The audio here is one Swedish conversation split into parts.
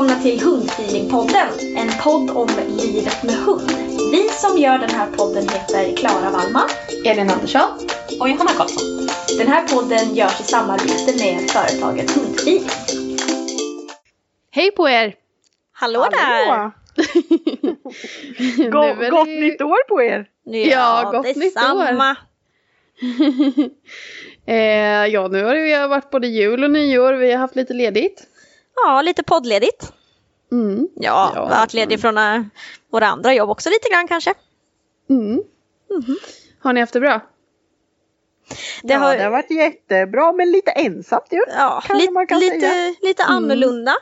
Välkomna till Hundfeelingpodden, en podd om livet med hund. Vi som gör den här podden heter Klara Wallman, Elin Andersson och Johanna Karlsson. Den här podden görs i samarbete med företaget Hundfeeling. Hej på er! Hallå, där! Nu är det Gott ju- nytt år på er! Ja, gott nytt år. eh, ja, nu har vi varit både jul och nyår. Vi har haft lite ledigt. Ja, lite poddledigt. Mm. Ja, Ja, varit ledig från äh, våra andra jobb också lite grann kanske. Mm. Har ni haft det bra? Det ja, har- det har varit jättebra men lite ensamt ju. Ja, li- lite, säga. lite annorlunda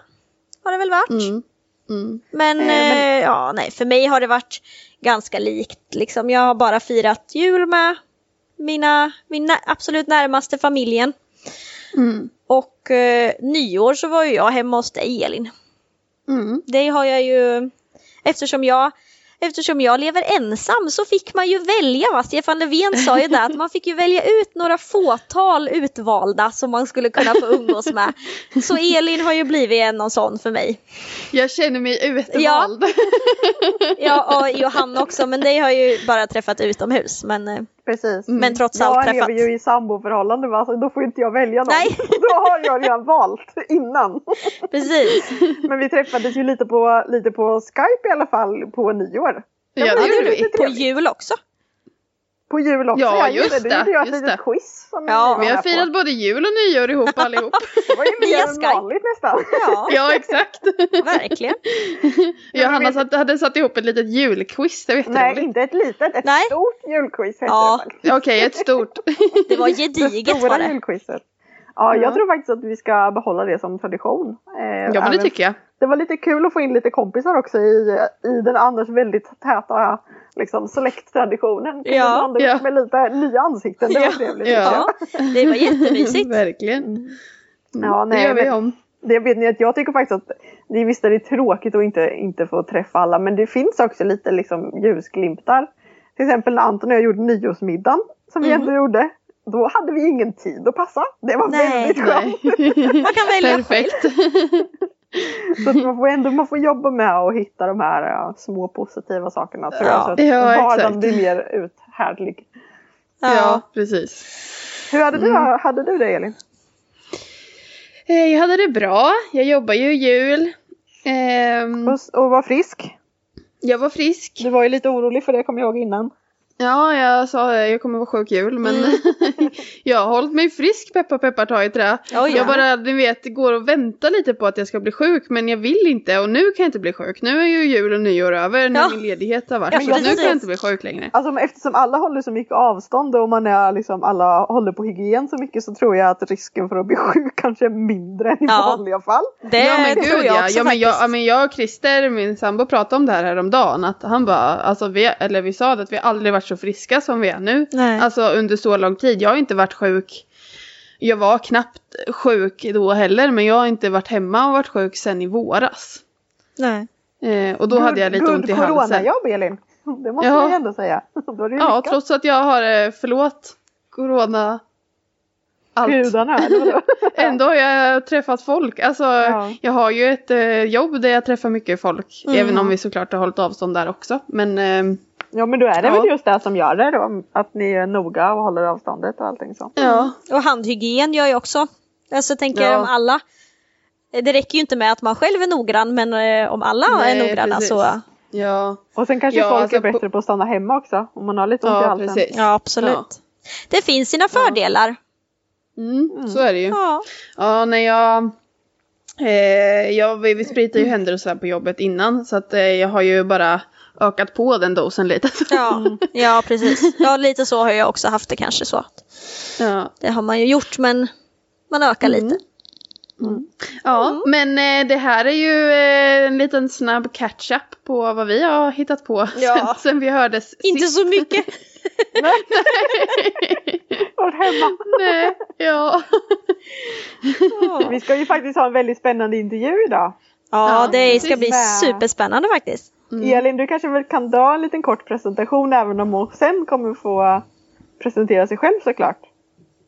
har det väl varit. Mm. Mm. Men, Eh, men- eh, ja, nej, för mig har det varit ganska likt. Liksom. Jag har bara firat jul med mina, min absolut närmaste familjen. Mm. Och eh, nyår så var ju jag hemma hos dig Elin. Mm. Det har jag ju, eftersom jag Eftersom jag lever ensam så fick man ju välja va? Stefan Löfven sa ju det att man fick ju välja ut några fåtal utvalda som man skulle kunna få umgås med. Så Elin har ju blivit en sån för mig. Jag känner mig utvald. Ja och Johanna också men det har ju bara träffat utomhus. Men, Precis. men trots allt Jag träffat. lever ju i samboförhållande va, så då får inte jag välja någon. Nej. Då har jag redan valt innan. Precis. Men vi träffades ju lite på, lite på Skype i alla fall på nyår. Ja, men det det gjorde är vi. lite På jul också. På jul också. Ja, jag just det, Då gjorde jag ett litet det. quiz. Som Ja. var Vi har med på. firat både jul och nyår ihop allihop. Det var ju mer än vanligt nästan. Ja, ja, exakt. verkligen. Johanna satt, hade satt ihop ett litet julquiz. Det vet Nej, jag inte ett litet. Ett Nej. stort julquiz heter Ja. det. Okej, ett stort. Det var Det gediget var stora det. julquizet. Ja, Ja. jag tror faktiskt att vi ska behålla det som tradition. Eh, Ja, men det tycker jag. det var lite kul att få in lite kompisar också i, i den annars väldigt täta liksom, släkttraditionen. Ja. Ja. med lite nya ansikten, det var Ja. trevligt. Ja. Ja, det var jättemysigt. Verkligen. Mm. Ja, det nej, gör vi om. Det vet ni att jag tycker faktiskt att det visst är det tråkigt att inte, inte få träffa alla men det finns också lite liksom ljusglimtar. Till exempel när Anton och jag gjorde nyårsmiddagen som vi Mhm. ändå gjorde. Då hade vi ingen tid att passa. Det var Nej, väldigt skönt. Man kan välja. Perfekt. Så att man får ändå man får jobba med att hitta de här ja, små positiva sakerna tror Ja. jag. Så att Ja, vardagen exakt. blir mer uthärdlig. Ja, Ja. precis. Hur hade du, Mm. hade du det Elin? Eh, Jag hade det bra. Jag jobbar ju jul. Ehm, Och, och var frisk? jag var frisk. Du var ju lite orolig för det kommer jag ihåg innan. Ja, jag sa. Jag kommer vara sjuk jul. Men Mm. jag har hållit mig frisk peppar peppar ta i trä. Oj, ja. Jag bara, ni vet, går och väntar lite på att jag ska bli sjuk men jag vill inte och nu kan jag inte bli sjuk. Nu är ju jul och nyår över när Ja. min ledighet har varit. Ja, så nu kan jag inte bli sjuk längre. Alltså eftersom alla håller så mycket avstånd och man är liksom, alla håller på hygien så mycket så tror jag att risken för att bli sjuk kanske är mindre än i Ja. vanliga fall. Det ja men tror gud jag ja. också Ja men, jag, ja men jag och Christer, min sambo pratade om det här häromdagen. Att han bara, alltså vi, eller vi sa det att vi aldrig varit så friska som vi är nu. Nej. Alltså under så lång tid. Jag har inte varit sjuk. Jag var knappt sjuk då heller men jag har inte varit hemma och varit sjuk sedan i våras. Nej. Eh, och då Good- hade jag lite good ont i halsen. coronajobb Elin. Det måste Ja. ju ändå säga. Ja, lyckat. trots att jag har, eh, förlåt, corona, allt. Gudarna? Ändå har jag träffat folk. Alltså, Ja. jag har ju ett eh, jobb där jag träffar mycket folk. Mm. Även om vi såklart har hållit avstånd där också. Men eh, Ja men då är det Ja. väl just det som gör det då. Att ni är noga och håller avståndet och allting så. ja. Och handhygien gör ju också. Alltså jag tänker Ja. om alla. Det räcker ju inte med att man själv är noggrann men eh, om alla Nej, är noggranna precis. så. Ja, Och sen kanske Ja, folk alltså är bättre på- att stanna hemma också. Om man har lite ont i ja halsen. precis. Ja absolut. Ja. Det finns sina fördelar. Mm, Så är det ju. Ja. Ja, när jag... Eh, jag vi, vi spritar ju händer och sådär på jobbet innan. Så att eh, jag har ju bara ökat på den dosen lite. Ja, ja precis. Ja lite så har jag också haft det kanske så. ja. Det har man ju gjort men man ökar lite. Ja, men eh, det här är ju eh, en liten snabb catch-up på vad vi har hittat på Ja. sen, sen vi hördes Inte sist. så mycket. Varit hemma. Nej, ja. Vi ska ju faktiskt ha en väldigt spännande intervju idag. Ja det ska bli Med- superspännande faktiskt. Elin du kanske väl kan dra en liten kort presentation även om hon sen kommer få presentera sig själv såklart.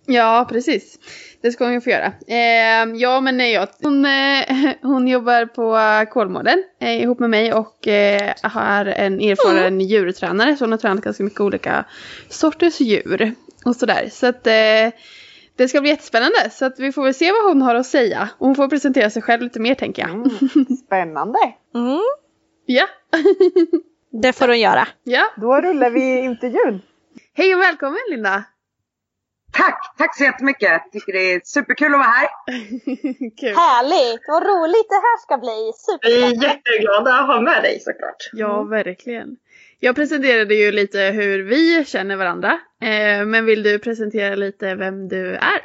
ja, precis. Det ska hon ju få göra. Eh, ja, men nej, jag, hon, eh, hon jobbar på Kolmården eh, ihop med mig och eh, har en erfaren djurtränare så hon har tränat ganska mycket olika sorters djur och sådär. Så att eh, det ska bli jättespännande så att vi får väl se vad hon har att säga. Och Hon får presentera sig själv lite mer tänker jag. Spännande! Mm, Ja. Det får hon göra. ja. Då rullar vi intervjun. Hej och välkommen Linda! Tack! Tack så jättemycket! Jag tycker det är superkul att vara här. Kul. Härligt, vad roligt det här ska bli. Vi är jätteglada att ha med dig såklart. Ja, verkligen. Jag presenterade ju lite hur vi känner varandra. Eh, men vill du presentera lite vem du är?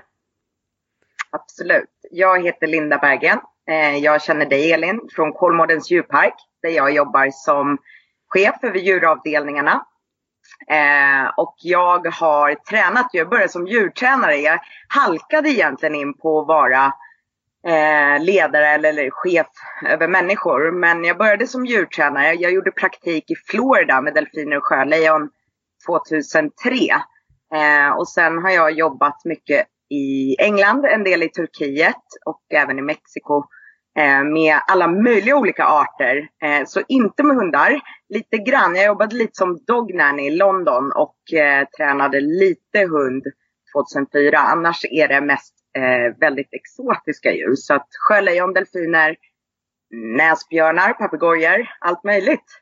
Absolut. Jag heter Linda Bergen. Eh, Jag känner dig Elin från Kolmårdens djurpark där jag jobbar som chef över djuravdelningarna. Eh, och jag har tränat, jag började som djurtränare. Jag halkade egentligen in på att vara eh, ledare eller, eller chef över människor. Men jag började som djurtränare. Jag gjorde praktik i Florida med delfiner och sjölejon 2003. Eh, och sen har jag jobbat mycket i England, en del i Turkiet och även i Mexiko med alla möjliga olika arter. Eh, så inte med hundar, lite grann. Jag jobbade lite som dog nanny i London och eh, tränade lite hund 2004. Annars är det mest eh, väldigt exotiska djur. Så att sjölejon, delfiner, näsbjörnar, papegojor, allt möjligt.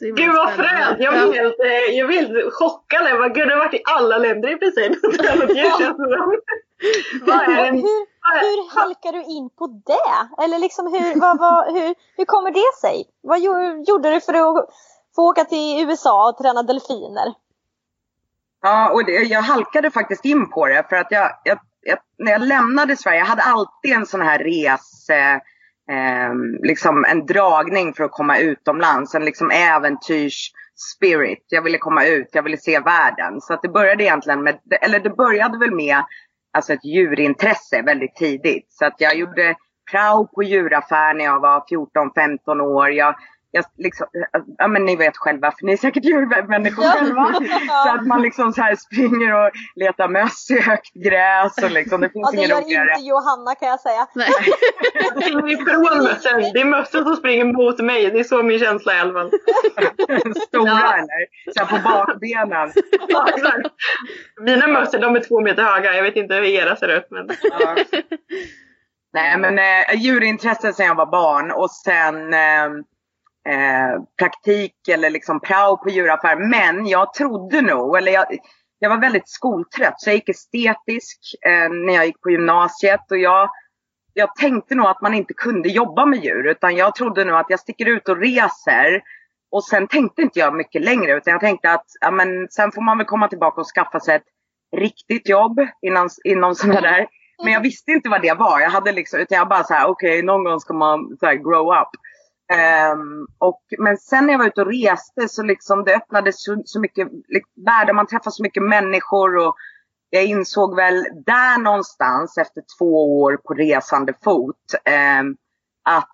Himla Gud vad fränt! Jag Ja. blir helt, eh, jag blir helt chockad. Jag bara, Gud, du har varit i alla länder i princip. Hur, hur halkar du in på det? Eller liksom hur, vad, vad, hur, hur kommer det sig? Vad gjo- gjorde du för att få åka till USA och träna delfiner? Ja, och det, jag halkade faktiskt in på det för att jag, jag, jag när jag lämnade Sverige, jag hade alltid en sån här res, eh, eh, liksom en dragning för att komma utomlands, en liksom äventyrs spirit. Jag ville komma ut, jag ville se världen. Så att det började egentligen med, eller det började väl med alltså ett djurintresse väldigt tidigt. Så att jag gjorde prao på djuraffär när jag var 14-15 år. Jag, jag liksom, ja men ni vet själva, för ni är säkert djurmänniskor själva. Så att man liksom så här springer och letar möss i högt gräs och liksom, det finns inget roligare. Johanna kan jag säga. Nej. Jag springer ifrån mössen. Det är mössen som springer mot mig. Det är så min känsla är i alla fall. Stora eller? Så här på bakbenen. Ja. Mina mössor de är två meter höga. Jag vet inte hur era ser ut. Men... Ja. Nej men eh, djurintresse sedan jag var barn och sen eh, eh, praktik eller liksom prao på djuraffär. Men jag trodde nog, eller jag, jag var väldigt skoltrött så jag gick estetisk eh, när jag gick på gymnasiet och jag, jag tänkte nog att man inte kunde jobba med djur utan jag trodde nog att jag sticker ut och reser och sen tänkte inte jag mycket längre utan jag tänkte att ja, men, sen får man väl komma tillbaka och skaffa sig ett riktigt jobb inom, inom sådana där. Men jag visste inte vad det var. Jag hade liksom, utan jag bara så här, okej okay, någon gång ska man så här, grow up. Um, och, men sen när jag var ute och reste så liksom det öppnades så, så mycket världar, man träffade så mycket människor och jag insåg väl där någonstans efter två år på resande fot um, att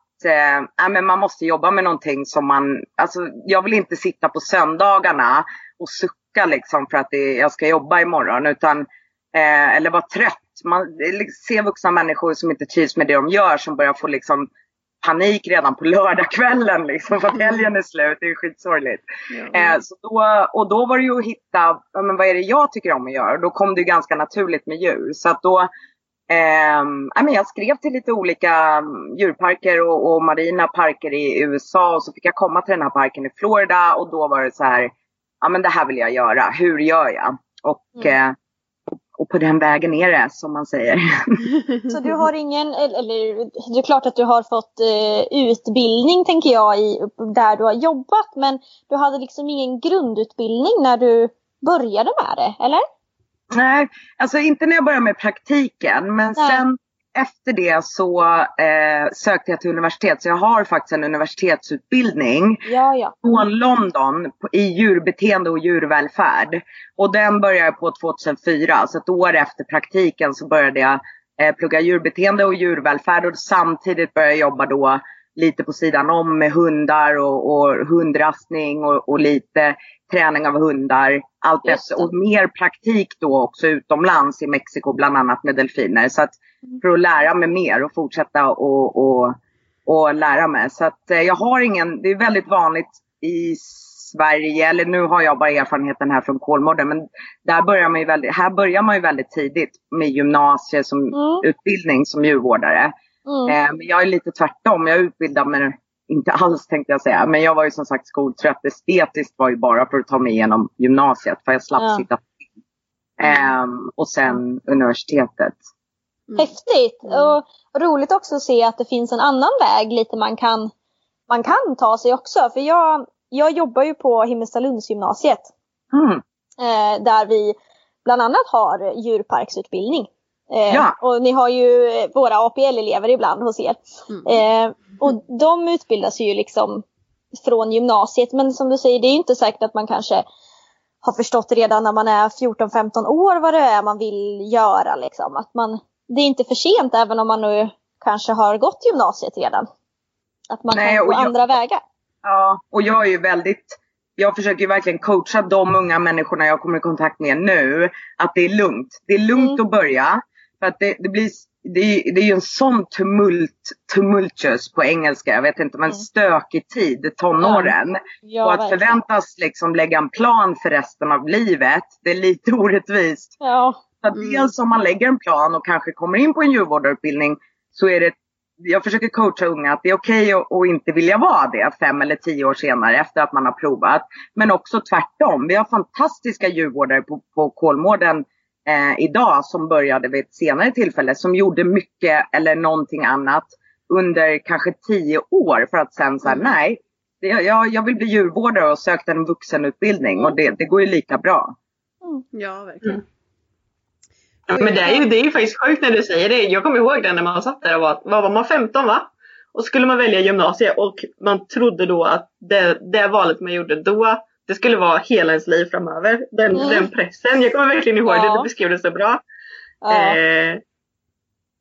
uh, men man måste jobba med någonting som man, alltså jag vill inte sitta på söndagarna och sucka liksom för att det, jag ska jobba imorgon utan uh, eller vara trött. Man ser vuxna människor som inte trivs med det de gör som börjar få liksom panik redan på lördagskvällen liksom för att helgen är slut. Det är skitsorgligt. Ja. Eh, så då, och då var det ju att hitta, men vad är det jag tycker om att göra? Då kom det ganska naturligt med djur. Så att då, eh, men jag skrev till lite olika mm, djurparker och, och, marina parker i USA och så fick jag komma till den här parken i Florida och då var det så här, ja men det här vill jag göra, hur gör jag? Och mm. eh, och på den vägen är det som man säger. Så du har ingen, eller det är klart att du har fått eh, utbildning tänker jag i där du har jobbat men du hade liksom ingen grundutbildning när du började med det, eller? Nej, alltså inte när jag började med praktiken men Nej. sen efter det så eh, sökte jag till universitet. Så jag har faktiskt en universitetsutbildning ja, ja. från London i djurbeteende och djurvälfärd. Och den började jag på 2004. Så ett år efter praktiken så började jag eh, plugga djurbeteende och djurvälfärd. Och samtidigt började jag jobba då lite på sidan om med hundar och, och hundrastning och, och lite träning av hundar. Allt efter, och mer praktik då också utomlands i Mexiko bland annat med delfiner. Så att för att lära mig mer och fortsätta och, och, och lära mig. Så att eh, jag har ingen, det är väldigt vanligt i Sverige, eller nu har jag bara erfarenheten här från Kolmården, men där börjar man ju väldigt, här börjar man ju väldigt tidigt med gymnasiet som mm. utbildning som djurvårdare. Mm. Eh, men jag är lite tvärtom, jag utbildar mig inte alls tänkte jag säga, men jag var ju som sagt skoltrött. Estetiskt var ju bara för att ta mig igenom gymnasiet för jag slapp ja. sitta eh, och sen universitetet. Mm. Häftigt! Mm. Och roligt också att se att det finns en annan väg lite man kan, man kan ta sig också. För jag, jag jobbar ju på Himmelstalundsgymnasiet. Mm. Eh, där vi bland annat har djurparksutbildning. Eh, ja. Och ni har ju våra APL-elever ibland hos er. Mm. Eh, och de utbildas ju liksom från gymnasiet. Men som du säger, det är inte säkert att man kanske har förstått redan när man är 14-15 år vad det är man vill göra. Liksom. Att man, det är inte för sent även om man nu kanske har gått gymnasiet redan. Att man Nej, kan gå jag, andra vägar. Ja, och jag är ju väldigt jag försöker ju verkligen coacha de unga människorna jag kommer i kontakt med nu. Att det är lugnt. Det är lugnt mm. att börja. För att det, det blir, det, är, det är ju en sån tumult, tumultuous på engelska, jag vet inte, men mm. stökig tid, tonåren. Ja, och att verkligen. förväntas liksom lägga en plan för resten av livet, det är lite orättvist. Ja. Så mm. dels om man lägger en plan och kanske kommer in på en djurvårdarutbildning så är det jag försöker coacha unga att det är okej okay att inte vilja vara det fem eller tio år senare efter att man har provat. Men också tvärtom. Vi har fantastiska djurvårdare på, på Kolmården eh, idag som började vid ett senare tillfälle som gjorde mycket eller någonting annat under kanske tio år för att sen säga mm. nej, det, jag, jag vill bli djurvårdare och sökte en vuxenutbildning och det, det går ju lika bra. Mm. Ja, verkligen. Mm. Ja, men det är, ju, det är ju faktiskt sjukt när du säger det. Jag kommer ihåg det när man satt där och var, vad var man 15 va? Och skulle man välja gymnasiet och man trodde då att det, det valet man gjorde då det skulle vara hela ens liv framöver. Den, mm. den pressen. Jag kommer verkligen ihåg ja. det, du beskrev det så bra. Ja. Eh,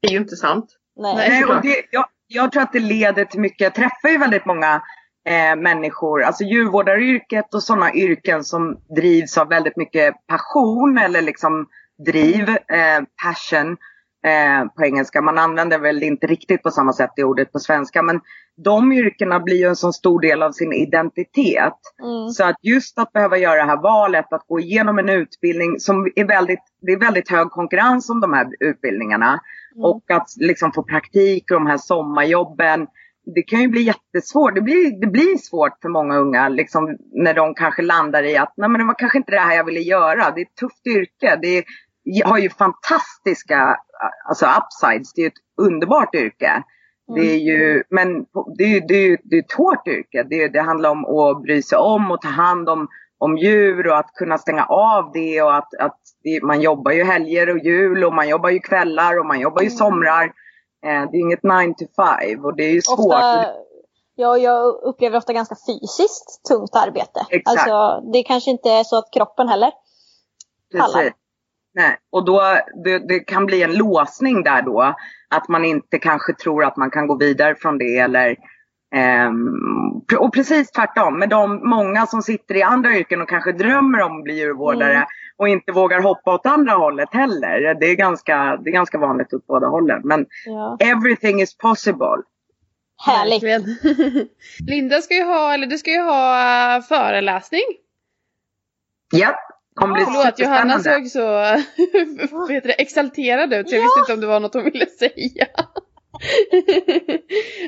det är ju inte sant. Nej. Nej och det, jag, jag tror att det leder till mycket. Jag träffar ju väldigt många eh, människor, alltså djurvårdaryrket och sådana yrken som drivs av väldigt mycket passion eller liksom driv, eh, passion eh, på engelska. Man använder väl inte riktigt på samma sätt det ordet på svenska. Men de yrkena blir ju en så stor del av sin identitet. Mm. Så att just att behöva göra det här valet, att gå igenom en utbildning som är väldigt, det är väldigt hög konkurrens om de här utbildningarna. Mm. Och att liksom få praktik och de här sommarjobben. det kan ju bli jättesvårt. Det blir, det blir svårt för många unga liksom, när de kanske landar i att Nej, men det var kanske inte det här jag ville göra. Det är ett tufft yrke. Det har ju fantastiska alltså upsides. Det är ett underbart yrke. Det är ju, men det är, det är, det är ett hårt yrke. Det, det handlar om att bry sig om och ta hand om, om djur och att kunna stänga av det och att, att det, man jobbar ju helger och jul och man jobbar ju kvällar och man jobbar ju somrar. Eh, det är inget 9 to 5 och det är ju svårt. Ofta, ja, jag upplever ofta ganska fysiskt tungt arbete. Exakt. Alltså, det kanske inte är så att kroppen heller pallar. Precis. Nej. Och då, det, det kan bli en låsning där då. Att man inte kanske tror att man kan gå vidare från det eller ehm, och precis tvärtom med de många som sitter i andra yrken och kanske drömmer om att bli djurvårdare Mm. och inte vågar hoppa åt andra hållet heller. Det är ganska, det är ganska vanligt åt båda hållen. Men Ja. everything is possible. Härligt. Linda ska ju ha, eller du ska ju ha föreläsning. Ja, kommer bli Förlåt, Johanna såg så vad heter det, exalterad ut så jag visste inte om det var något hon ville säga.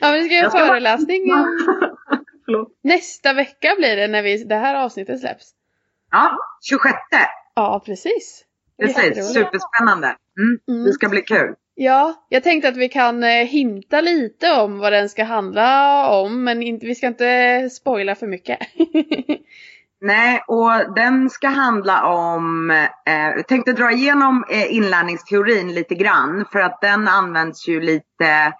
ja men ska Jag ska- föreläsning. Nästa vecka blir det när vi, det här avsnittet släpps. Ja, 26. Ja precis. Precis, superspännande. Mm, Mm. Det ska bli kul. Ja, jag tänkte att vi kan eh, hinta lite om vad den ska handla om men inte, vi ska inte spoila för mycket. Nej, och den ska handla om, eh, jag tänkte dra igenom eh, inlärningsteorin lite grann för att den används ju lite,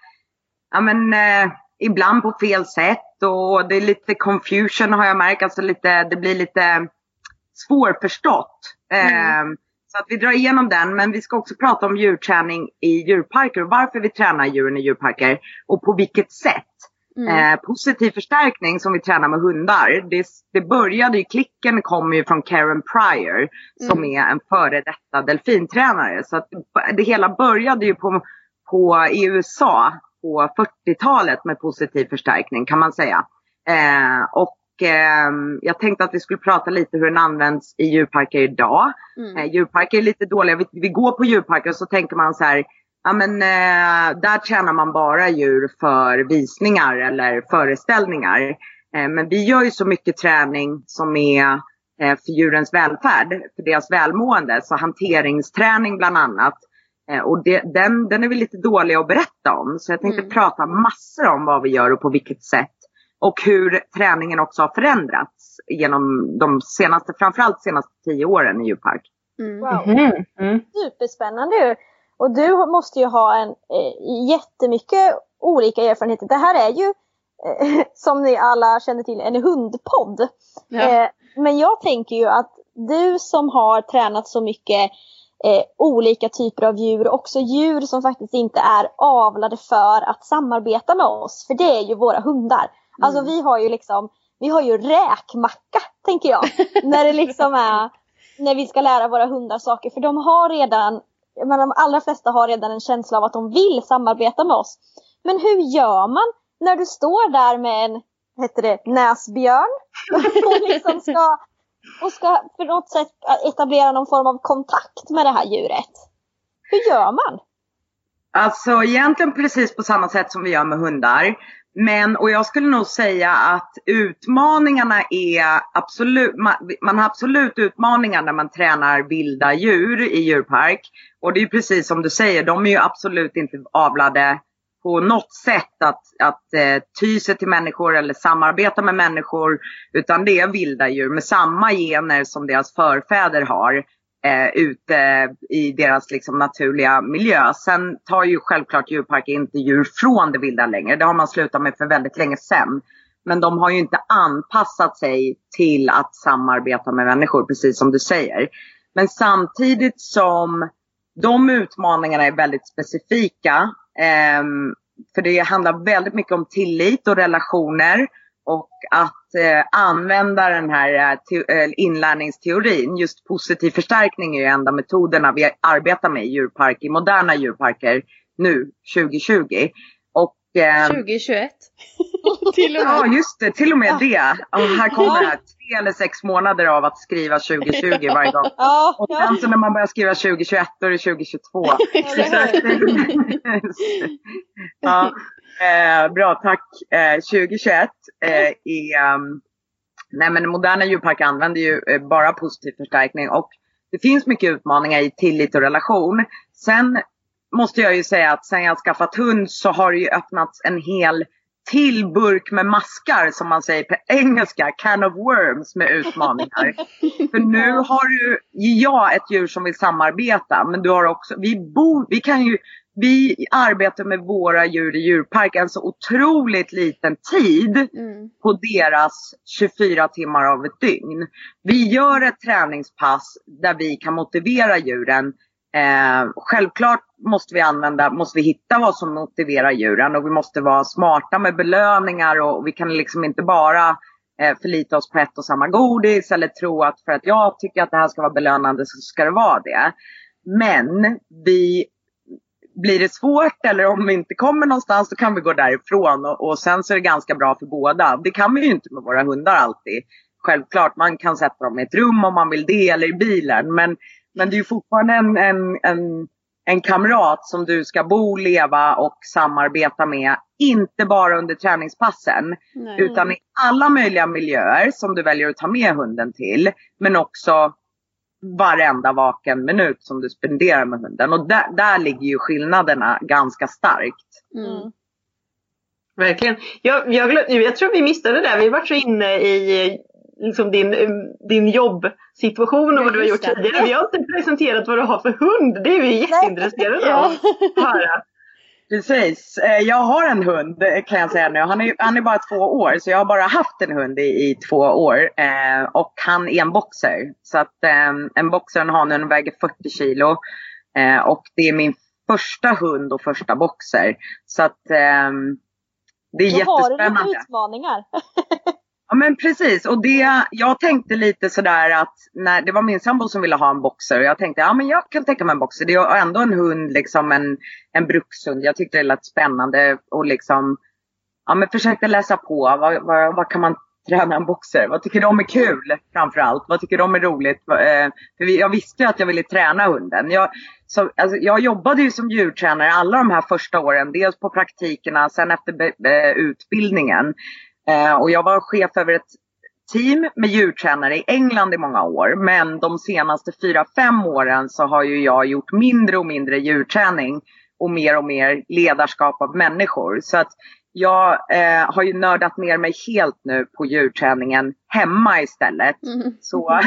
ja men eh, ibland på fel sätt och det är lite confusion har jag märkt, alltså lite, det blir lite svårförstått. Eh, så att vi drar igenom den, men vi ska också prata om djurträning i djurparker och varför vi tränar djuren i djurparker och på vilket sätt. Mm. Eh, positiv förstärkning som vi tränar med hundar. Det, det började ju, klicken kommer ju från Karen Pryor som är en före detta delfintränare. Så att det hela började ju på, på, i USA på 40-talet med positiv förstärkning kan man säga. Eh, och ehm, jag tänkte att vi skulle prata lite hur den används i djurparker idag. Mm. Eh, djurparker är lite dåliga. Vi, vi går på djurparker och så tänker man så här. Ja men eh, där tränar man bara djur för visningar eller föreställningar. Eh, men vi gör ju så mycket träning som är eh, för djurens välfärd, för deras välmående. Så hanteringsträning bland annat. Eh, och det, den, den är vi lite dåliga att berätta om. Så jag tänkte Mm. prata massor om vad vi gör och på vilket sätt. Och hur träningen också har förändrats genom de senaste, framförallt senaste tio åren i djurpark. Mm. Wow. Mhm, mm. Superspännande ju. Och du måste ju ha en eh, jättemycket olika erfarenheter. Det här är ju, eh, som ni alla känner till, en hundpodd. Ja. Eh, men jag tänker ju att du som har tränat så mycket eh, olika typer av djur, också djur som faktiskt inte är avlade för att samarbeta med oss. För det är ju våra hundar. Alltså vi har ju liksom, vi har ju räkmacka tänker jag. när det liksom är, när vi ska lära våra hundar saker. För de har redan, men de allra flesta har redan en känsla av att de vill samarbeta med oss. Men hur gör man när du står där med en, heter det, näsbjörn? och liksom ska, och ska på något sätt etablera någon form av kontakt med det här djuret. Hur gör man? Alltså egentligen precis på samma sätt som vi gör med hundar. Men, och jag skulle nog säga att utmaningarna är absolut, man, man har absolut utmaningar när man tränar vilda djur i djurpark. Och det är ju precis som du säger, de är ju absolut inte avlade på något sätt att, att eh, ty sig till människor eller samarbeta med människor. Utan det är vilda djur med samma gener som deras förfäder har eh, ute i deras liksom, naturliga miljö. Sen tar ju självklart djurparker inte djur från det vilda längre. Det har man slutat med för väldigt länge sedan. Men de har ju inte anpassat sig till att samarbeta med människor, precis som du säger. Men samtidigt som de utmaningarna är väldigt specifika. eh, för det handlar väldigt mycket om tillit och relationer. Och att eh, använda den här eh, te- eh, inlärningsteorin, just positiv förstärkning är ju enda metoderna vi arbetar med i djurpark, i moderna djurparker nu 2020. Och, ehm, 2021. Till och med. Ja just det, till och med det. Och här kommer det tre eller sex månader av att skriva 2020 varje gång. Och sen så när man börjar skriva 2021 då är det 2022. Eller hur? ja. Eh, bra, tack. Eh, 2021 eh, är... Um, nej men moderna djurparker använder ju eh, bara positiv förstärkning och det finns mycket utmaningar i tillit och relation. Sen måste jag ju säga att sen jag skaffat hund så har det ju öppnats en hel till burk med maskar som man säger på engelska, can of worms med utmaningar. För nu har du, jag ett djur som vill samarbeta men du har också, vi bor, vi kan ju, vi arbetar med våra djur i djurparken så otroligt liten tid Mm. på deras 24 timmar av ett dygn. Vi gör ett träningspass där vi kan motivera djuren. Eh, självklart måste vi använda, måste vi hitta vad som motiverar djuren och vi måste vara smarta med belöningar och, och vi kan liksom inte bara eh, förlita oss på ett och samma godis eller tro att för att jag tycker att det här ska vara belönande så ska det vara det. Men vi blir det svårt eller om vi inte kommer någonstans då kan vi gå därifrån och, och sen så är det ganska bra för båda. Det kan vi ju inte med våra hundar alltid. Självklart, man kan sätta dem i ett rum om man vill det eller i bilen. Men, men det är ju fortfarande en, en, en, en kamrat som du ska bo, leva och samarbeta med. Inte bara under träningspassen. Nej. Utan i alla möjliga miljöer som du väljer att ta med hunden till. Men också varenda vaken minut som du spenderar med hunden. Och där, där ligger ju skillnaderna ganska starkt. Mm. Verkligen. Jag, jag, jag tror vi missade det där. Vi var så inne i liksom din, eh, din jobbsituation och vad du har gjort tidigare. Vi har inte presenterat vad du har för hund. Det är vi jätteintresserade av att höra. Precis. Eh, Jag har en hund eh, kan jag säga nu. Han är, han är bara två år så jag har bara haft en hund i, i två år. Eh, och han är en boxer. Så att eh, en boxer, en hanhund, väger 40 kilo. Eh, och det är min första hund och första boxer. Så att eh, det är Då har du jättespännande. lite utmaningar. Ja men precis och det, jag tänkte lite sådär att när det var min sambo som ville ha en boxer och jag tänkte ja men jag kan tänka mig en boxer. Det är ändå en hund liksom en, en brukshund. Jag tyckte det lät spännande och liksom ja men försökte läsa på vad, vad, vad kan man träna en boxer? Vad tycker de är kul framförallt? Vad tycker de är roligt? Eh, för jag visste ju att jag ville träna hunden. Jag, så, alltså, jag jobbade ju som djurtränare alla de här första åren. Dels på praktikerna, sen efter be, be, utbildningen. Eh, och jag var chef över ett team med djurtränare i England i många år. Men de senaste fyra fem åren så har ju jag gjort mindre och mindre djurträning och mer och mer ledarskap av människor. Så att jag eh, har ju nördat ner mig helt nu på djurträningen hemma istället. Mm. Så eh,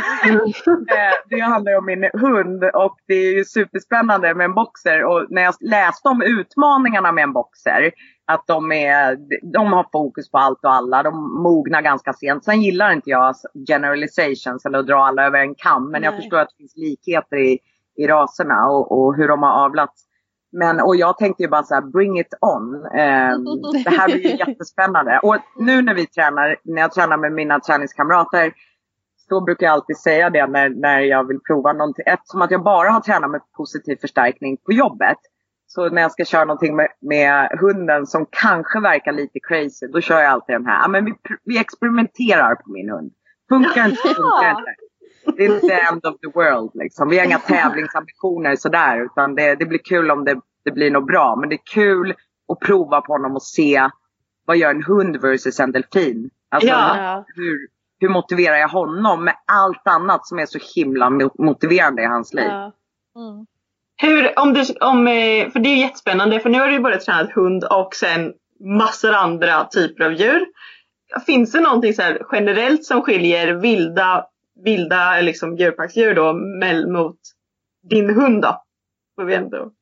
det handlar om min hund och det är ju superspännande med en boxer. Och när jag läste om utmaningarna med en boxer, att de, är, de har fokus på allt och alla, de mognar ganska sent. Sen gillar inte jag generalizations eller att dra alla över en kam, men jag Nej. förstår att det finns likheter i, i raserna och, och hur de har avlats. Men, och jag tänkte ju bara så här, bring it on. Ehm, det här blir ju jättespännande. Och nu när vi tränar, när jag tränar med mina träningskamrater, så brukar jag alltid säga det när, när jag vill prova någonting. Eftersom att jag bara har tränat med positiv förstärkning på jobbet. Så när jag ska köra någonting med, med hunden som kanske verkar lite crazy, då kör jag alltid den här. Ja, men vi, vi experimenterar på min hund. Funkar inte, funkar inte. Det är inte end of the world liksom. Vi har inga tävlingsambitioner sådär. Utan det, det blir kul om det, det blir något bra. Men det är kul att prova på honom och se vad gör en hund versus en delfin. Alltså Ja. hur, hur motiverar jag honom med allt annat som är så himla mo- motiverande i hans liv. Ja. Mm. Hur, om du, om, eh, för det är jättespännande för nu har du ju både tränat hund och sen massor andra typer av djur. Finns det någonting så här generellt som skiljer vilda, vilda liksom djurparksdjur då mot din hund då? Får vi ändå.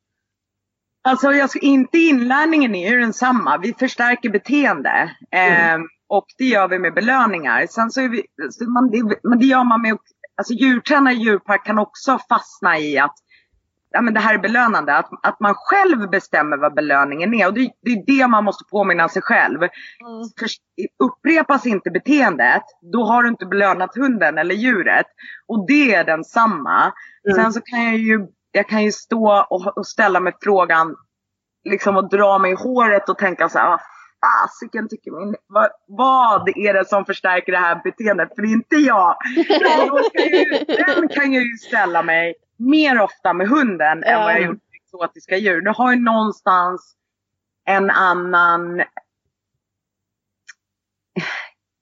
Alltså jag inte inlärningen är ju densamma. Vi förstärker beteende. Mm. Ehm, och det gör vi med belöningar. Sen så vi, så man, det, men det gör man med, alltså djurtränare i djurpark kan också fastna i att ja, men det här är belönande. Att, att man själv bestämmer vad belöningen är. Och det, det är det man måste påminna sig själv. För, upprepas inte beteendet, då har du inte belönat hunden eller djuret. Och det är densamma. Mm. Sen så kan jag ju, jag kan ju stå och, och ställa mig frågan, liksom och dra mig i håret och tänka så här, vad fasiken tycker min, vad, vad är det som förstärker det här beteendet? För det är inte jag. Den kan jag ju ställa mig mer ofta med hunden än vad jag Ja. gjort med exotiska djur. Det har ju någonstans en annan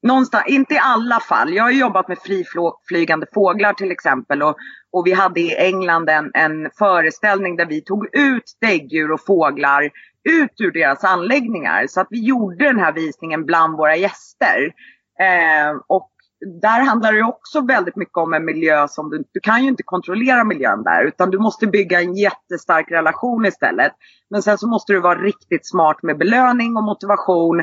någonstans, inte i alla fall. Jag har jobbat med friflygande fåglar till exempel och, och vi hade i England en, en föreställning där vi tog ut däggdjur och fåglar ut ur deras anläggningar. Så att vi gjorde den här visningen bland våra gäster. Eh, och där handlar det också väldigt mycket om en miljö som du, du kan ju inte kontrollera miljön där utan du måste bygga en jättestark relation istället. Men sen så måste du vara riktigt smart med belöning och motivation.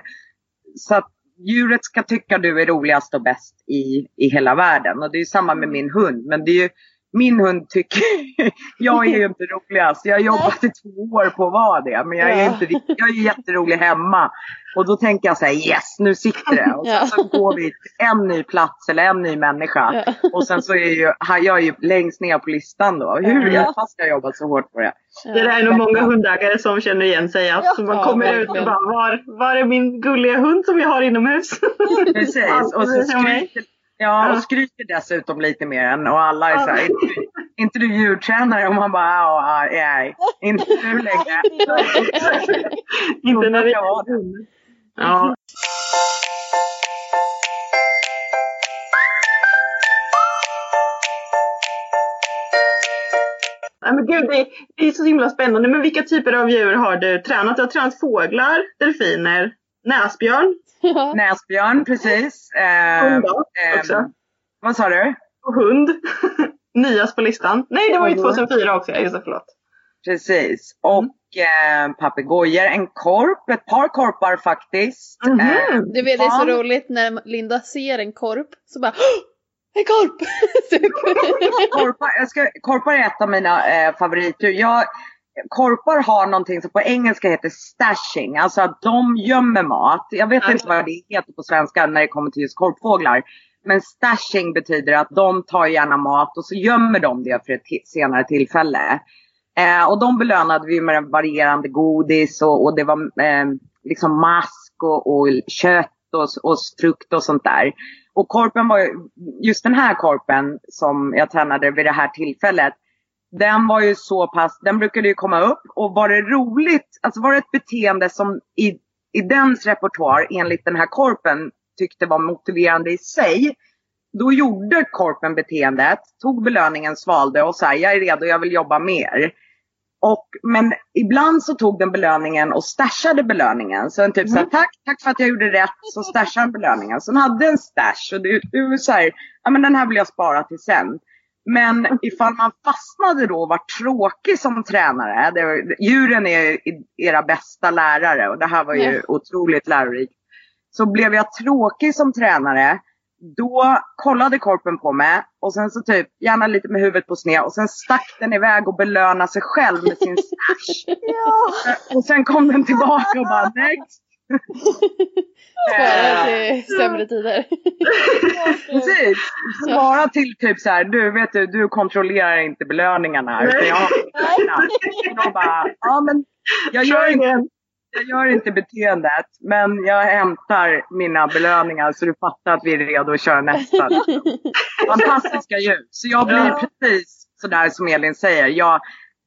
Så att djuret ska tycka du är roligast och bäst i, i hela världen. Och det är samma med min hund. Men det är ju, min hund tycker, jag är ju inte roligast. Jag har jobbat i två år på att vara det. Men jag är, inte, jag är jätterolig hemma. Och då tänker jag så här, yes nu sitter det. Och sen så går vi till en ny plats eller en ny människa. Och sen så är ju, jag är ju längst ner på listan då. Hur, jag, fast jag har jobbat så hårt på det. Det där är nog många hundägare som känner igen sig. Att man kommer ut och bara, var, var är min gulliga hund som jag har inomhus? Precis. Och så skryter, Ja, och skryter dessutom lite mer än och alla är så här, inte, inte du djurtränare? Och man bara, ja, nej, inte nu längre. inte när det är Ja. Nej, men gud, det, det är så himla spännande. Men vilka typer av djur har du tränat? Du har tränat fåglar, delfiner, näsbjörn. Ja. Näsbjörn, precis. Eh, hund eh, också. Vad sa du? Och hund. Nyast på listan. Nej, det var ju 2004 också. Just det, förlåt. Precis. Och eh, papegojor, en korp, ett par korpar faktiskt. Mm -hmm. eh, du vet det är så roligt när Linda ser en korp så bara en korp! korpar, jag ska, korpar är ett av mina eh, favoriter. Jag, korpar har någonting som på engelska heter stashing, alltså att de gömmer mat. Jag vet inte vad det heter på svenska när det kommer till just korpfåglar. Men stashing betyder att de tar gärna mat och så gömmer de det för ett senare tillfälle. Eh, och de belönade vi med varierande godis och, och det var eh, liksom mask och, och kött och, och frukt och sånt där. Och korpen var just den här korpen som jag tränade vid det här tillfället den var ju så pass, den brukade ju komma upp och var det roligt, alltså var det ett beteende som i, i dens repertoar enligt den här korpen tyckte var motiverande i sig. Då gjorde korpen beteendet, tog belöningen, svalde och sa jag är redo, jag vill jobba mer. Och, men ibland så tog den belöningen och stashade belöningen. Så en typ mm. tack, tack för att jag gjorde rätt. Så stashade belöningen. Så den hade en stash och det, det var så här, ja men den här vill jag spara till sen. Men ifall man fastnade då och var tråkig som tränare, det, djuren är era bästa lärare och det här var ju ja. otroligt lärorikt. Så blev jag tråkig som tränare, då kollade korpen på mig och sen så typ gärna lite med huvudet på sned och sen stack den iväg och belönade sig själv med sin stash. ja. Och sen kom den tillbaka och bara next. Spara till sämre tider. Precis. Spara till typ så här, du vet du, du kontrollerar inte belöningarna. Utan jag, jag bara, ja men jag gör, inte, jag gör inte beteendet men jag hämtar mina belöningar så du fattar att vi är redo att köra nästa. Fantastiska djur. Så jag blir precis sådär som Elin säger. Jag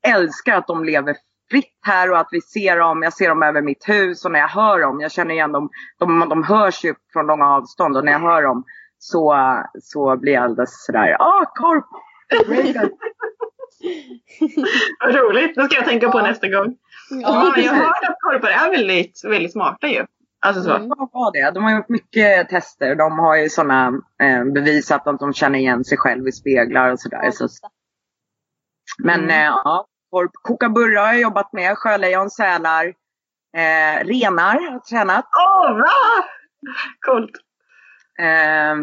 älskar att de lever fritt här och att vi ser dem. Jag ser dem över mitt hus och när jag hör dem, jag känner igen dem, de, de hörs ju från långa avstånd och när jag hör dem så, så blir jag alldeles sådär, ah korp! Vad roligt, det ska jag tänka på nästa gång. Ja, men jag har hört att korpar är väldigt, väldigt smarta ju. Alltså så. Mm. De, det. de har gjort mycket tester. De har ju sådana eh, bevisat att de känner igen sig själv i speglar och sådär. Så. Men mm. eh, ja, Korp. Kookaburra har jag jobbat med, sjölejon, sälar, eh, renar har jag tränat. Åh, oh, va? Coolt. Eh,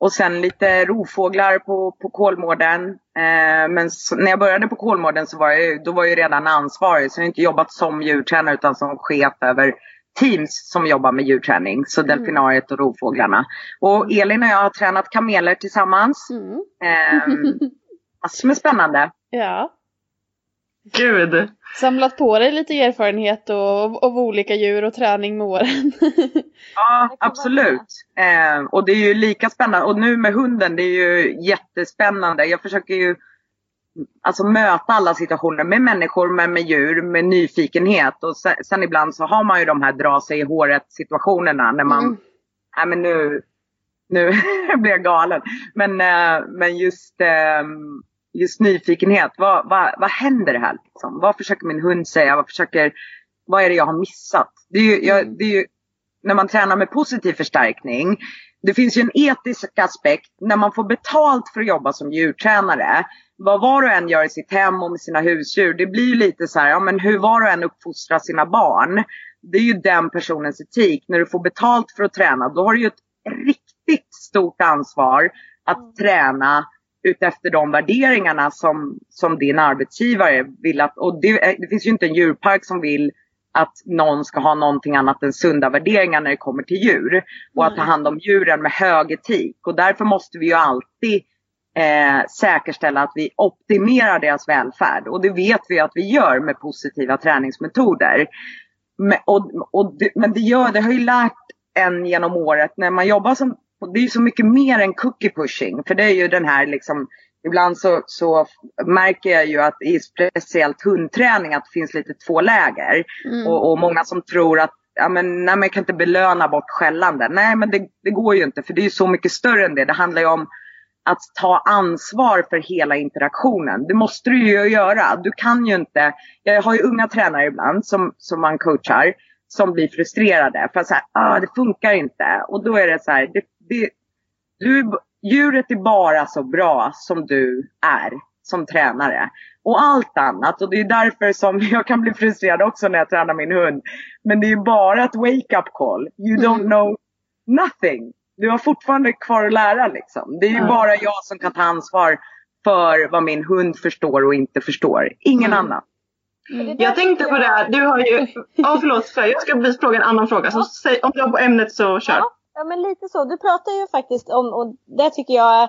och sen lite rovfåglar på, på Kolmården. Eh, men så, när jag började på Kolmården så var jag, då var jag redan ansvarig. Så jag har inte jobbat som djurtränare utan som chef över teams som jobbar med djurträning. Så mm. delfinariet och rovfåglarna. Och Elin och jag har tränat kameler tillsammans. Mm. Eh, massor med spännande. Ja. Gud! Samlat på dig lite erfarenhet och, av olika djur och träning med åren. ja, absolut. Eh, och det är ju lika spännande. Och nu med hunden, det är ju jättespännande. Jag försöker ju alltså möta alla situationer med människor, men med djur, med nyfikenhet. Och sen, sen ibland så har man ju de här dra sig i håret situationerna när man, Mm. nej men nu, nu blir jag galen. Men, eh, men just, eh, just nyfikenhet, vad, vad, vad händer här? Liksom? Vad försöker min hund säga? Vad, försöker, vad är det jag har missat? Det är ju, jag, det är ju, när man tränar med positiv förstärkning, det finns ju en etisk aspekt när man får betalt för att jobba som djurtränare. Vad var och en gör i sitt hem och med sina husdjur, det blir ju lite så här, ja men hur var och en uppfostrar sina barn. Det är ju den personens etik. När du får betalt för att träna, då har du ju ett riktigt stort ansvar att träna utefter de värderingarna som, som din arbetsgivare vill att, och det, det finns ju inte en djurpark som vill att någon ska ha någonting annat än sunda värderingar när det kommer till djur. Och att ta hand om djuren med hög etik. Och därför måste vi ju alltid eh, säkerställa att vi optimerar deras välfärd. Och det vet vi att vi gör med positiva träningsmetoder. Men, och, och men det, gör, det har ju lärt en genom året när man jobbar som, det är ju så mycket mer än cookie pushing. För det är ju den här liksom Ibland så, så märker jag ju att i speciellt hundträning att det finns lite två läger. Mm. Och, och många som tror att ja, men, nej, men jag kan inte belöna bort skällande. Nej men det, det går ju inte för det är ju så mycket större än det. Det handlar ju om att ta ansvar för hela interaktionen. Det måste du ju göra. Du kan ju inte. Jag har ju unga tränare ibland som, som man coachar som blir frustrerade för att säga ah, det funkar inte. Och då är det så här, det, det, du, djuret är bara så bra som du är som tränare. Och allt annat, och det är därför som jag kan bli frustrerad också när jag tränar min hund. Men det är bara ett wake-up call. You don't know nothing. Du har fortfarande kvar att lära liksom. Det är ju Mm. bara jag som kan ta ansvar för vad min hund förstår och inte förstår. Ingen annan. Jag tänkte på det här, du har ju... Ja förlåt, för jag ska fråga en annan fråga. Så säg, om du har på ämnet så kör. Ja, ja, men lite så. Du pratar ju faktiskt om, och det tycker jag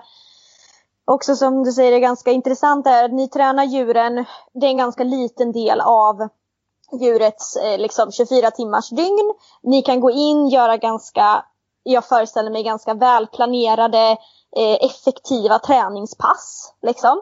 också som du säger är ganska intressant, är att ni tränar djuren, det är en ganska liten del av djurets eh, liksom 24 timmars dygn. Ni kan gå in, göra ganska, jag föreställer mig ganska välplanerade, eh, effektiva träningspass. Liksom.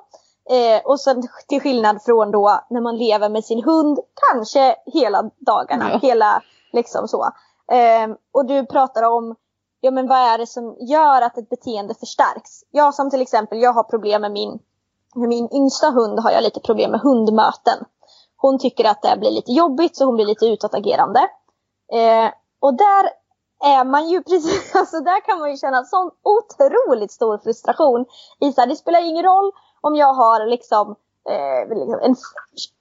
Eh, och sen till skillnad från då när man lever med sin hund, kanske hela dagarna, Ja. hela liksom så. Eh, och du pratar om, ja men vad är det som gör att ett beteende förstärks? Jag som till exempel, jag har problem med min, med min yngsta hund har jag lite problem med hundmöten. Hon tycker att det blir lite jobbigt så hon blir lite utåtagerande. Eh, och där är man ju precis, alltså där kan man ju känna sån otroligt stor frustration. I så här, det spelar ingen roll om jag har liksom, eh, liksom en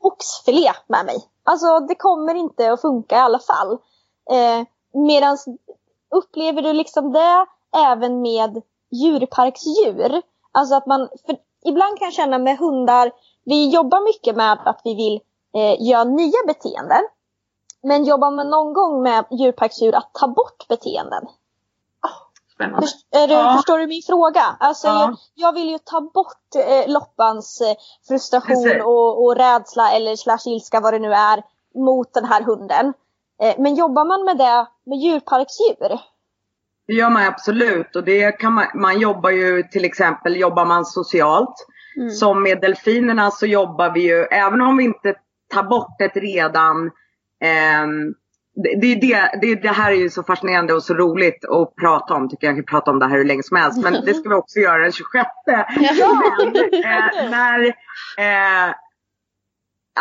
oxfilé med mig. Alltså det kommer inte att funka i alla fall. Eh, Medan upplever du liksom det även med djurparksdjur? Alltså att man, ibland kan jag känna med hundar, vi jobbar mycket med att vi vill eh, göra nya beteenden. Men jobbar man någon gång med djurparksdjur att ta bort beteenden? Spännande. Först, är du, Ja. Förstår du min fråga? Alltså, Ja. jag, jag vill ju ta bort eh, Loppans eh, frustration och, och rädsla eller slash ilska vad det nu är mot den här hunden. Eh, men jobbar man med det med djurparksdjur? Det gör man absolut och det kan man, man jobbar ju till exempel jobbar man socialt. Mm. Som med delfinerna så jobbar vi ju, även om vi inte tar bort ett redan ehm, det, det, det, det, det här är ju så fascinerande och så roligt att prata om. Tycker jag kan prata om det här hur länge som helst. Men det ska vi också göra den 26. Men, eh, när eh,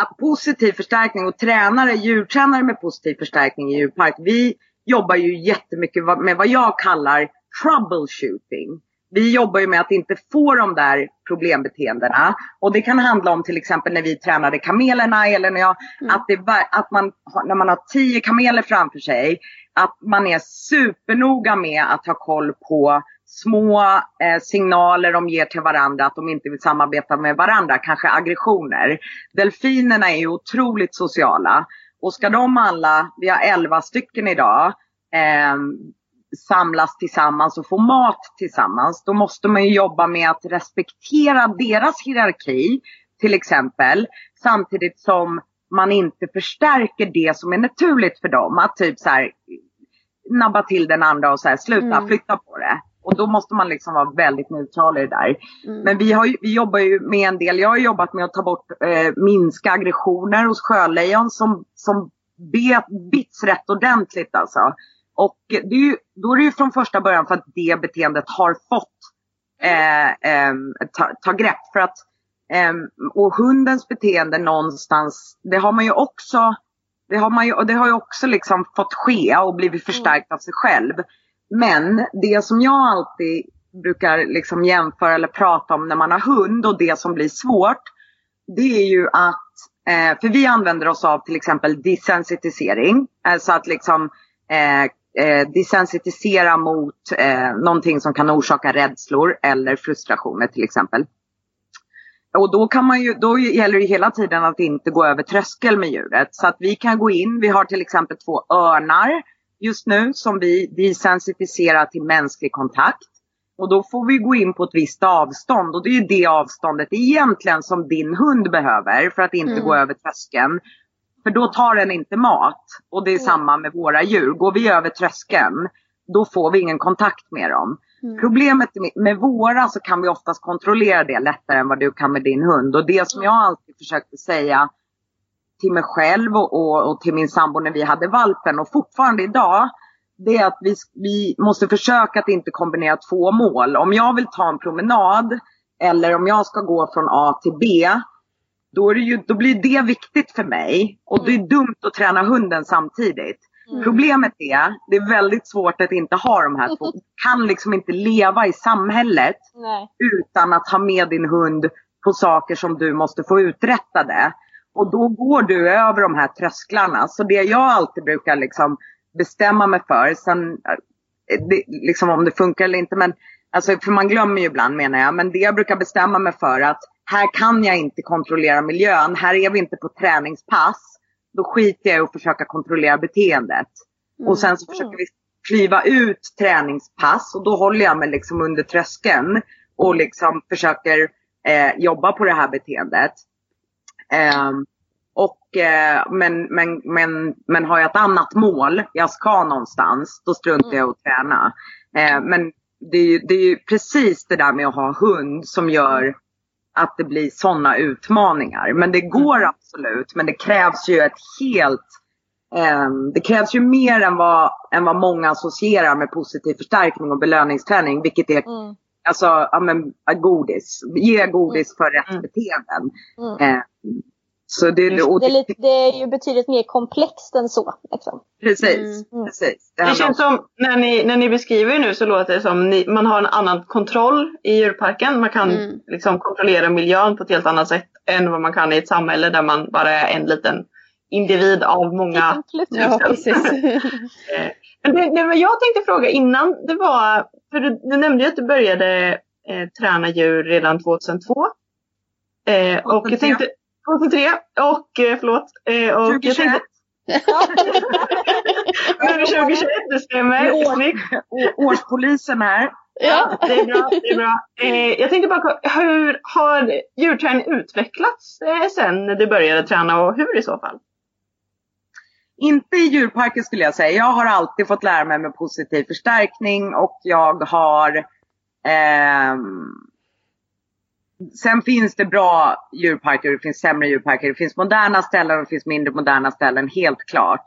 positiv förstärkning och tränare, djurtränare med positiv förstärkning i djurpark. Vi jobbar ju jättemycket med vad jag kallar troubleshooting. Vi jobbar ju med att inte få de där problembeteendena. Och det kan handla om till exempel när vi tränade kamelerna eller när, jag, att, det, att man, när man har tio kameler framför sig. Att man är supernoga med att ha koll på små eh, signaler de ger till varandra att de inte vill samarbeta med varandra, kanske aggressioner. Delfinerna är ju otroligt sociala och ska de alla, vi har 11 stycken idag, eh, samlas tillsammans och få mat tillsammans, då måste man ju jobba med att respektera deras hierarki till exempel, samtidigt som man inte förstärker det som är naturligt för dem. Att typ så här nabba till den andra och så här, sluta Mm. flytta på det. Och då måste man liksom vara väldigt neutral i det där. Mm. Men vi, har ju, vi jobbar ju med en del, jag har jobbat med att ta bort, eh, minska aggressioner hos sjölejon som, som bet, bits rätt ordentligt alltså. Och det är ju, då är det ju från första början för att det beteendet har fått eh, eh, ta, ta grepp. För att, eh, och hundens beteende någonstans, det har man ju också det har, man ju, det har ju också liksom fått ske och blivit förstärkt av sig själv. Men det som jag alltid brukar liksom jämföra eller prata om när man har hund och det som blir svårt. Det är ju att, eh, för vi använder oss av till exempel desensitisering. Alltså att liksom eh, eh, desensitisera mot eh, någonting som kan orsaka rädslor eller frustrationer till exempel. Och då, kan man ju, då gäller det hela tiden att inte gå över tröskel med djuret. Så att vi kan gå in, vi har till exempel två örnar just nu som vi desensitiserar till mänsklig kontakt. Och då får vi gå in på ett visst avstånd och det är det avståndet egentligen som din hund behöver för att inte Mm. gå över tröskeln. För då tar den inte mat. Och det är samma med våra djur. Går vi över tröskeln, då får vi ingen kontakt med dem. Mm. Problemet med, med våra så kan vi oftast kontrollera det lättare än vad du kan med din hund. Och det som jag alltid försökte säga till mig själv och, och, och till min sambo när vi hade valpen och fortfarande idag. Det är att vi, vi måste försöka att inte kombinera två mål. Om jag vill ta en promenad eller om jag ska gå från A till B. Då, ju, då blir det viktigt för mig. Och det är dumt att träna hunden samtidigt. Problemet är, det är väldigt svårt att inte ha de här två. Du kan liksom inte leva i samhället Nej. utan att ha med din hund på saker som du måste få uträttade. Och då går du över de här trösklarna. Så det jag alltid brukar liksom bestämma mig för, sen eh, det, liksom om det funkar eller inte, men alltså, för man glömmer ju ibland menar jag, men det jag brukar bestämma mig för att här kan jag inte kontrollera miljön, här är vi inte på träningspass. Då skiter jag i att försöka kontrollera beteendet. Och sen så försöker vi kliva ut träningspass och då håller jag mig liksom under tröskeln och liksom försöker eh, jobba på det här beteendet. Ehm, och, eh, men, men, men, men har jag ett annat mål, jag ska någonstans, då struntar jag i att träna. Eh, men det är, ju, det är ju precis det där med att ha hund som gör att det blir sådana utmaningar. Men det går absolut, men det krävs ju ett helt ehm, det krävs ju mer än vad, än vad många associerar med positiv förstärkning och belöningsträning. Vilket är Mm. Alltså, ja, men, ja, godis. Ge godis för rätt beteenden. Mm. Eh, så det, och Det är, det, lite, det är ju betydligt mer komplext än så. Liksom. precis, Mm. precis. Det handlar känns om- som, när ni, när ni beskriver nu så låter det som ni, man har en annan kontroll i djurparken. Man kan Mm. liksom kontrollera miljön på ett helt annat sätt än vad man kan i ett samhälle där man bara är en liten individ av många. Ja, precis. Men det, det jag tänkte fråga innan, det var, för du, du nämnde ju att du började eh, träna djur redan 2002. Eh, och jag 2003. tänkte, 2003, och eh, förlåt. Eh, och jag 2021. tänkte, nu 2021, det stämmer. År. Årspolisen här. Ja, det är bra. Det är bra. Eh, jag tänkte bara, hur har djurträning utvecklats eh, sen du började träna och hur i så fall? Inte i djurparker skulle jag säga. Jag har alltid fått lära mig med positiv förstärkning och jag har eh, Sen finns det bra djurparker och det finns sämre djurparker. Det finns moderna ställen och det finns mindre moderna ställen, helt klart.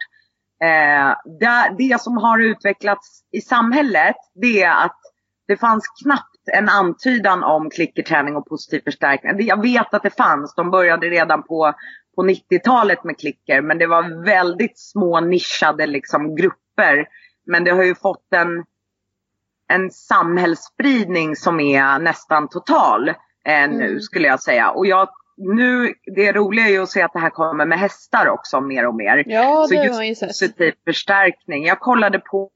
Eh, det, det som har utvecklats i samhället, det är att det fanns knappt en antydan om klickerträning och positiv förstärkning. Jag vet att det fanns, de började redan på, på 90-talet med klicker, men det var väldigt små nischade liksom, grupper. Men det har ju fått en, en samhällsspridning som är nästan total eh, nu skulle jag säga. Och jag, nu, det roliga är ju att se att det här kommer med hästar också mer och mer. Ja, Så det har just man ju sett. positiv förstärkning. Jag kollade på,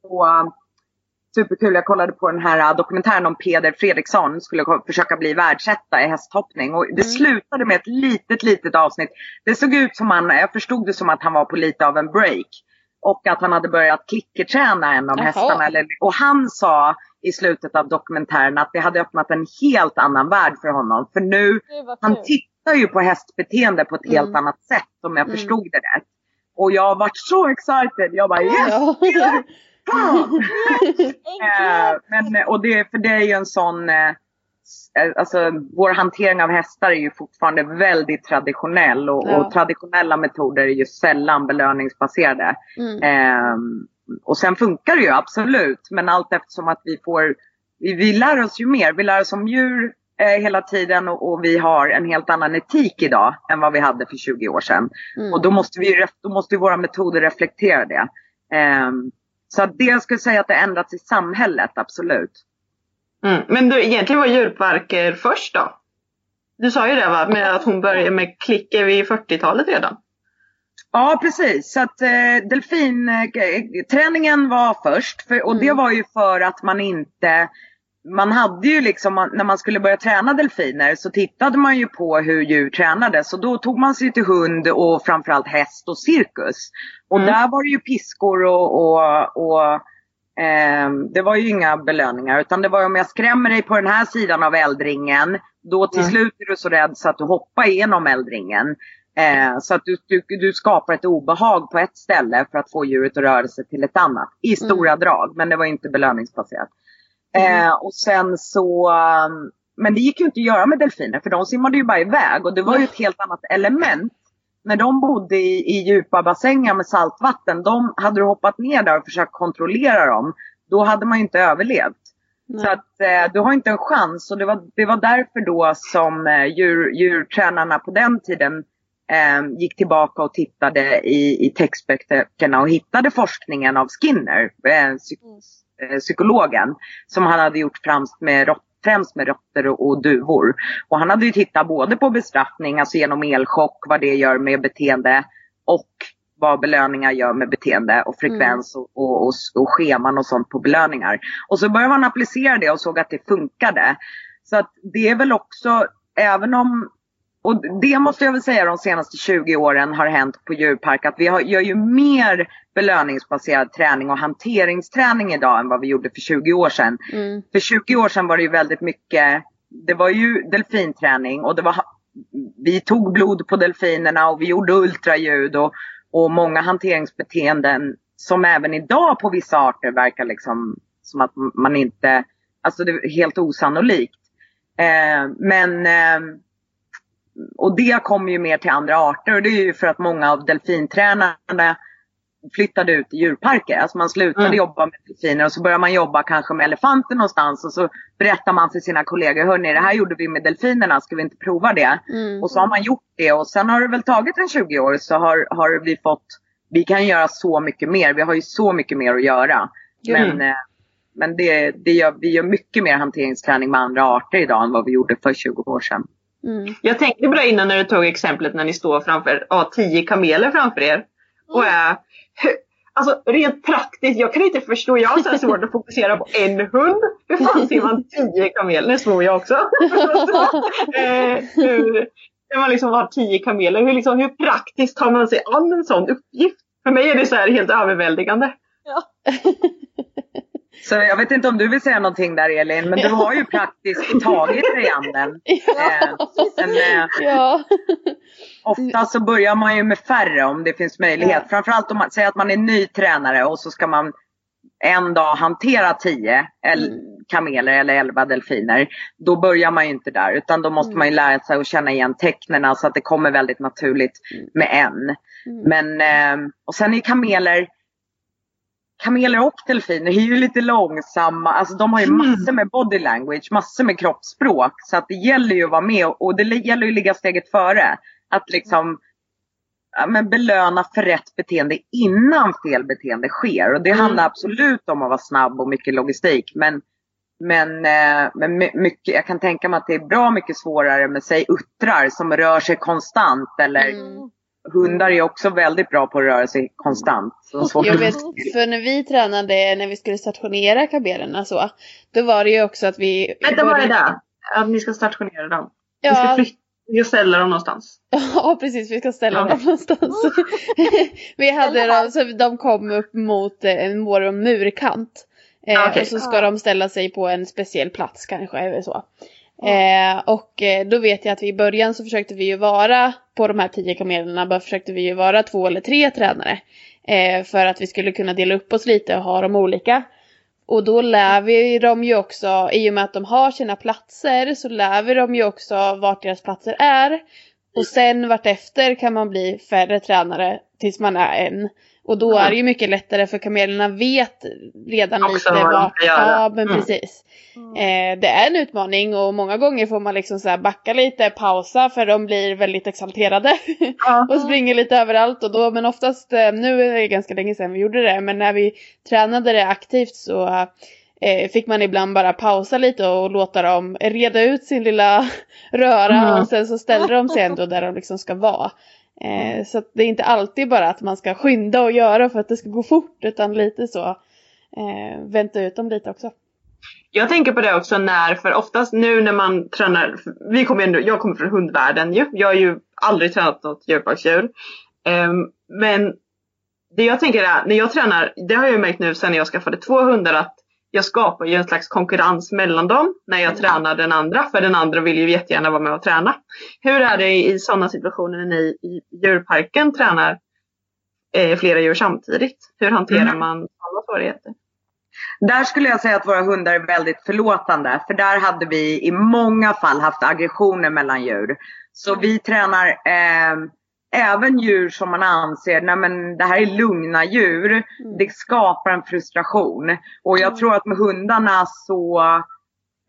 superkul, jag kollade på den här uh, dokumentären om Peder Fredriksson, skulle försöka bli världsetta i hästhoppning. Och det Mm. slutade med ett litet, litet avsnitt. Det såg ut som han, jag förstod det som att han var på lite av en break. Och att han hade börjat klickerträna en av Jaha. hästarna. Och han sa i slutet av dokumentären att det hade öppnat en helt annan värld för honom. För nu han tittar ju på hästbeteende på ett helt Mm. annat sätt om jag Mm. förstod det rätt. Och jag har varit så excited. Jag bara yes! Ja. Eh, men, och det, för det är ju en sån, eh, eh, alltså vår hantering av hästar är ju fortfarande väldigt traditionell och, Ja. och traditionella metoder är ju sällan belöningsbaserade. Mm. Ehm, och sen funkar det ju absolut, men allt eftersom att vi får, vi, vi lär oss ju mer, vi lär oss om djur eh, hela tiden och, och vi har en helt annan etik idag än vad vi hade för 20 år sedan. Mm. Och då måste, vi, då måste våra metoder reflektera det. Ehm, så att det jag skulle säga att det ändrats i samhället, absolut. Mm. Men du, egentligen var djurparker först då? Du sa ju det va, med att hon började med klicker vid 40-talet redan. Ja precis, så att eh, delfinträningen var först. För, och det var ju för att man inte man hade ju liksom, man- när man skulle börja träna delfiner så tittade man ju på hur djur tränades och då tog man sig till hund och framförallt häst och cirkus. Och där var det ju piskor och, och, och ehm, det var ju inga belöningar utan det var om jag skrämmer dig på den här sidan av eldringen då till Mm. slut är du så rädd så att du hoppar igenom eldringen. Eh, så att du, du, du skapar ett obehag på ett ställe för att få djuret att röra sig till ett annat. I stora drag, men det var inte belöningsbaserat. Eh, och sen så, um, men det gick ju inte att göra med delfiner för de simmade ju bara iväg. Och det var ju ett helt annat element. När de bodde i, i djupa bassänger med saltvatten, de, hade du hoppat ner där och försökt kontrollera dem, då hade man ju inte överlevt. Så att eh, du har inte en chans. Och det var, det var därför då som eh, djur, djurtränarna på den tiden eh, gick tillbaka och tittade i, i textböckerna och hittade forskningen av Skinner, eh, eh, psykologen, som han hade gjort främst med, rott- främst med råttor och, duvor. Och han hade ju tittat både på bestraffning, alltså genom elchock, vad det gör med beteende och vad belöningar gör med beteende och frekvens och, och, och, och scheman och sånt på belöningar. Och så började man applicera det och såg att det funkade. Så att det är väl också, även om och det måste jag väl säga de senaste 20 åren har hänt på djurpark att vi har, gör ju mer belöningsbaserad träning och hanteringsträning idag än vad vi gjorde för 20 år sedan. Mm. För 20 år sedan var det ju väldigt mycket, det var ju delfinträning och det var, vi tog blod på delfinerna och vi gjorde ultraljud och, och många hanteringsbeteenden som även idag på vissa arter verkar liksom som att man inte, alltså det är helt osannolikt. Eh, men eh, och det kommer ju mer till andra arter och det är ju för att många av delfintränarna flyttade ut i djurparker. Alltså man slutade Mm. jobba med delfiner och så börjar man jobba kanske med elefanter någonstans och så berättar man för sina kollegor, hörni det här gjorde vi med delfinerna, ska vi inte prova det? Mm. Och så har man gjort det och sen har det väl tagit en 20 år så har, har vi fått, vi kan göra så mycket mer, vi har ju så mycket mer att göra. Men, eh, men det, det gör, vi gör mycket mer hanteringsträning med andra arter idag än vad vi gjorde för 20 år sedan. Mm. Jag tänkte på det innan när du tog exemplet när ni står framför ja, tio kameler framför er. Och är, alltså rent praktiskt, jag kan inte förstå, jag har så svårt att fokusera på en hund. Hur fan ser man tio kameler? Nu svor jag också. eh, hur, när man liksom har tio kameler, hur, liksom, hur praktiskt tar man sig an en sån uppgift? För mig är det så här helt överväldigande. Så jag vet inte om du vill säga någonting där Elin, men du har ju praktiskt tagit dig an den. Eh, men, eh, Ja. ofta så börjar man ju med färre om det finns möjlighet. Framförallt om man säger att man är ny tränare och så ska man en dag hantera 10 el- kameler eller 11 delfiner. Då börjar man ju inte där utan då måste man ju lära sig att känna igen tecknen så att det kommer väldigt naturligt med en. Men, eh, och sen är kameler Kameler och delfiner är ju lite långsamma. Alltså de har ju massor med body language, massor med kroppsspråk. Så att det gäller ju att vara med och, det gäller ju att ligga steget före. Att liksom ja, men belöna för rätt beteende innan fel beteende sker. Och det handlar absolut om att vara snabb och mycket logistik. Men, men, eh, men my- mycket, jag kan tänka mig att det är bra mycket svårare med säg uttrar som rör sig konstant. Eller hundar är också väldigt bra på att röra sig konstant. Jag vet, för när vi tränade, när vi skulle stationera kamelerna så, då var det ju också att vi... Vänta, vad är det? Att ni ska stationera dem? Ni ska Ja, flytta, ska ställa dem någonstans? ja, precis, vi ska ställa Ja. dem någonstans. vi hade dem, så de kom upp mot eh, en vår murkant. Eh, Ah, okej. Och så ska de ställa sig på en speciell plats kanske, eller så. Eh, och eh, då vet jag att vi i början så försökte vi ju vara, på de här tio kamelerna, bara försökte vi ju vara två eller tre tränare. Eh, för att vi skulle kunna dela upp oss lite och ha dem olika. Och då lär vi dem ju också, i och med att de har sina platser, så lär vi dem ju också vart deras platser är. Och sen vartefter kan man bli färre tränare tills man är en. Och då är det ju mycket lättare för kamelerna vet redan Också lite vad ja men Mm. precis. Eh, det är en utmaning och många gånger får man liksom så här backa lite, pausa för de blir väldigt exalterade. och springer lite överallt och då, men oftast, eh, nu är det ganska länge sedan vi gjorde det, men när vi tränade det aktivt så eh, fick man ibland bara pausa lite och låta dem reda ut sin lilla röra Mm. och sen så ställde de sig ändå där de liksom ska vara. Eh, så det är inte alltid bara att man ska skynda och göra för att det ska gå fort utan lite så eh, vänta ut dem lite också. Jag tänker på det också när, för oftast nu när man tränar, vi kommer ändå, jag kommer från hundvärlden ju. Jag har ju aldrig tränat något djurparksdjur. Ehm, men det jag tänker är, när jag tränar, det har jag ju märkt nu sen jag skaffade två hundar att jag skapar ju en slags konkurrens mellan dem när jag tränar den andra. För den andra vill ju jättegärna vara med och träna. Hur är det i sådana situationer när ni i djurparken tränar eh, flera djur samtidigt? Hur hanterar Mm. man sådana svårigheter? Där skulle jag säga att våra hundar är väldigt förlåtande. För där hade vi i många fall haft aggressioner mellan djur. Så vi tränar eh, även djur som man anser, nej men det här är lugna djur. Det skapar en frustration. Och jag tror att med hundarna så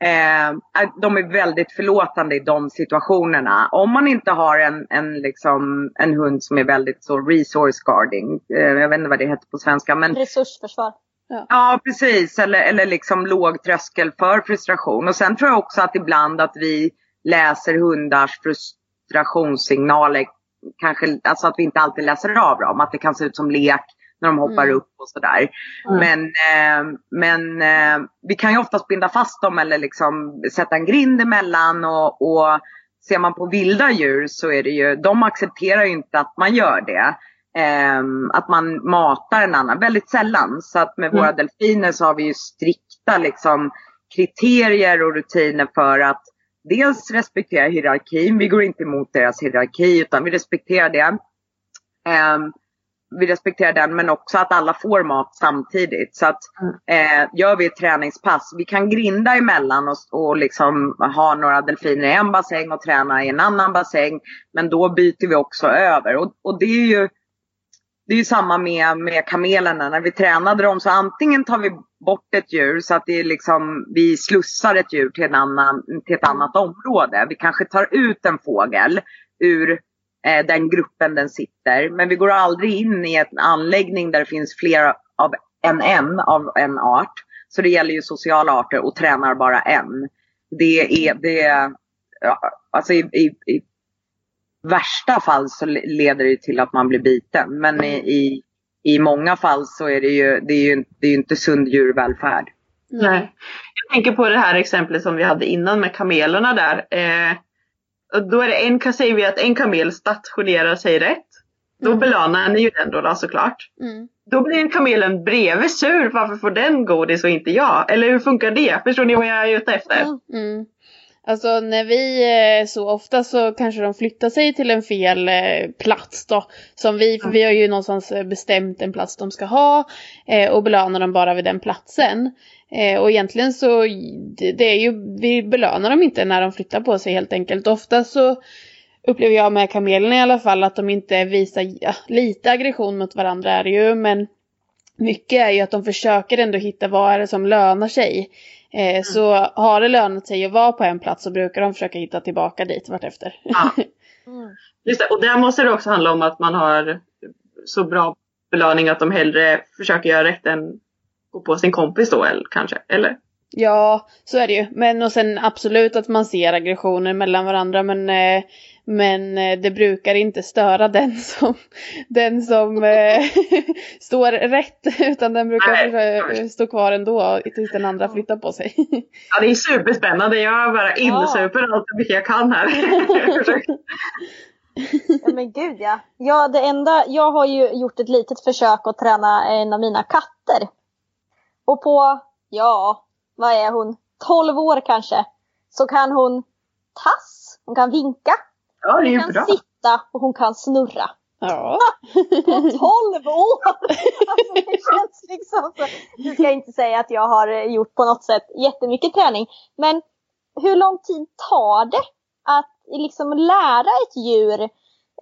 Eh, de är väldigt förlåtande i de situationerna. Om man inte har en, en, liksom, en hund som är väldigt så resource guarding. Eh, jag vet inte vad det heter på svenska. Men Resursförsvar. Ja, precis. Eller, eller liksom låg tröskel för frustration. Och sen tror jag också att ibland att vi läser hundars frustrationssignaler. Kanske, alltså att vi inte alltid läser av dem. Att det kan se ut som lek när de hoppar Mm. upp och sådär. Men, eh, men eh, vi kan ju oftast binda fast dem eller liksom sätta en grind emellan. Och, och ser man på vilda djur så är det ju, de accepterar ju inte att man gör det. Ehm, att man matar en annan, väldigt sällan. Så att med våra delfiner så har vi ju strikta liksom, kriterier och rutiner för att dels respektera hierarkin. Vi går inte emot deras hierarki utan vi respekterar det. Ehm, vi respekterar den men också att alla får mat samtidigt. Så att eh, gör vi ett träningspass, vi kan grinda emellan och, och liksom ha några delfiner i en bassäng och träna i en annan bassäng. Men då byter vi också över. Och, och det är ju det är ju samma med, med kamelerna. När vi tränade dem så antingen tar vi bort ett djur så att det är liksom, vi slussar ett djur till, en annan, till ett annat område. Vi kanske tar ut en fågel ur eh, den gruppen den sitter. Men vi går aldrig in i en anläggning där det finns fler av än en av en art. Så det gäller ju sociala arter och tränar bara en. Det är, det ja, alltså i, i, i värsta fall så leder det till att man blir biten. Men i, i, i många fall så är det ju, det är ju, det är ju inte sund djurvälfärd. Nej. Jag tänker på det här exemplet som vi hade innan med kamelerna där. Eh, och då är det en, säger vi att en kamel stationerar sig rätt. Då belönar ni ju den då, då såklart. Mm. Då blir kamelen bredvid sur. Varför får den godis och inte jag? Eller hur funkar det? Förstår ni vad jag är ute efter? Mm. Alltså när vi eh, så ofta så kanske de flyttar sig till en fel eh, plats då. Som vi, för vi har ju någonstans eh, bestämt en plats de ska ha och belönar dem bara vid den platsen. Och egentligen så, det är ju, vi belönar dem inte när de flyttar på sig helt enkelt. Ofta så upplever jag med kamelerna i alla fall att de inte visar, ja, lite aggression mot varandra är det ju, men mycket är ju att de försöker ändå hitta vad är det som lönar sig. Eh, Så har det lönat sig att vara på en plats så brukar de försöka hitta tillbaka dit vartefter. Ja. Just det. Och där måste det också handla om att man har så bra belöning att de hellre försöker göra rätt än gå på sin kompis då eller, kanske. Eller? Ja, så är det ju. Men och sen absolut att man ser aggressioner mellan varandra men, eh, men eh, det brukar inte störa den som, den som eh, står rätt utan den brukar Nej, försöka stå kvar ändå tills den andra flyttar på sig. Ja, det är superspännande. Jag bara insuper allt hur mycket jag kan här. Ja men gud ja. ja det enda, jag har ju gjort ett litet försök att träna en av mina katter. Och på, ja, vad är hon? 12 år kanske. Så kan hon tass, hon kan vinka, Ja, det är hon kan bra. sitta och hon kan snurra. Ja. På 12 år! Alltså, det känns liksom så. Nu ska jag inte säga att jag har gjort på något sätt jättemycket träning. Men hur lång tid tar det att liksom lära ett djur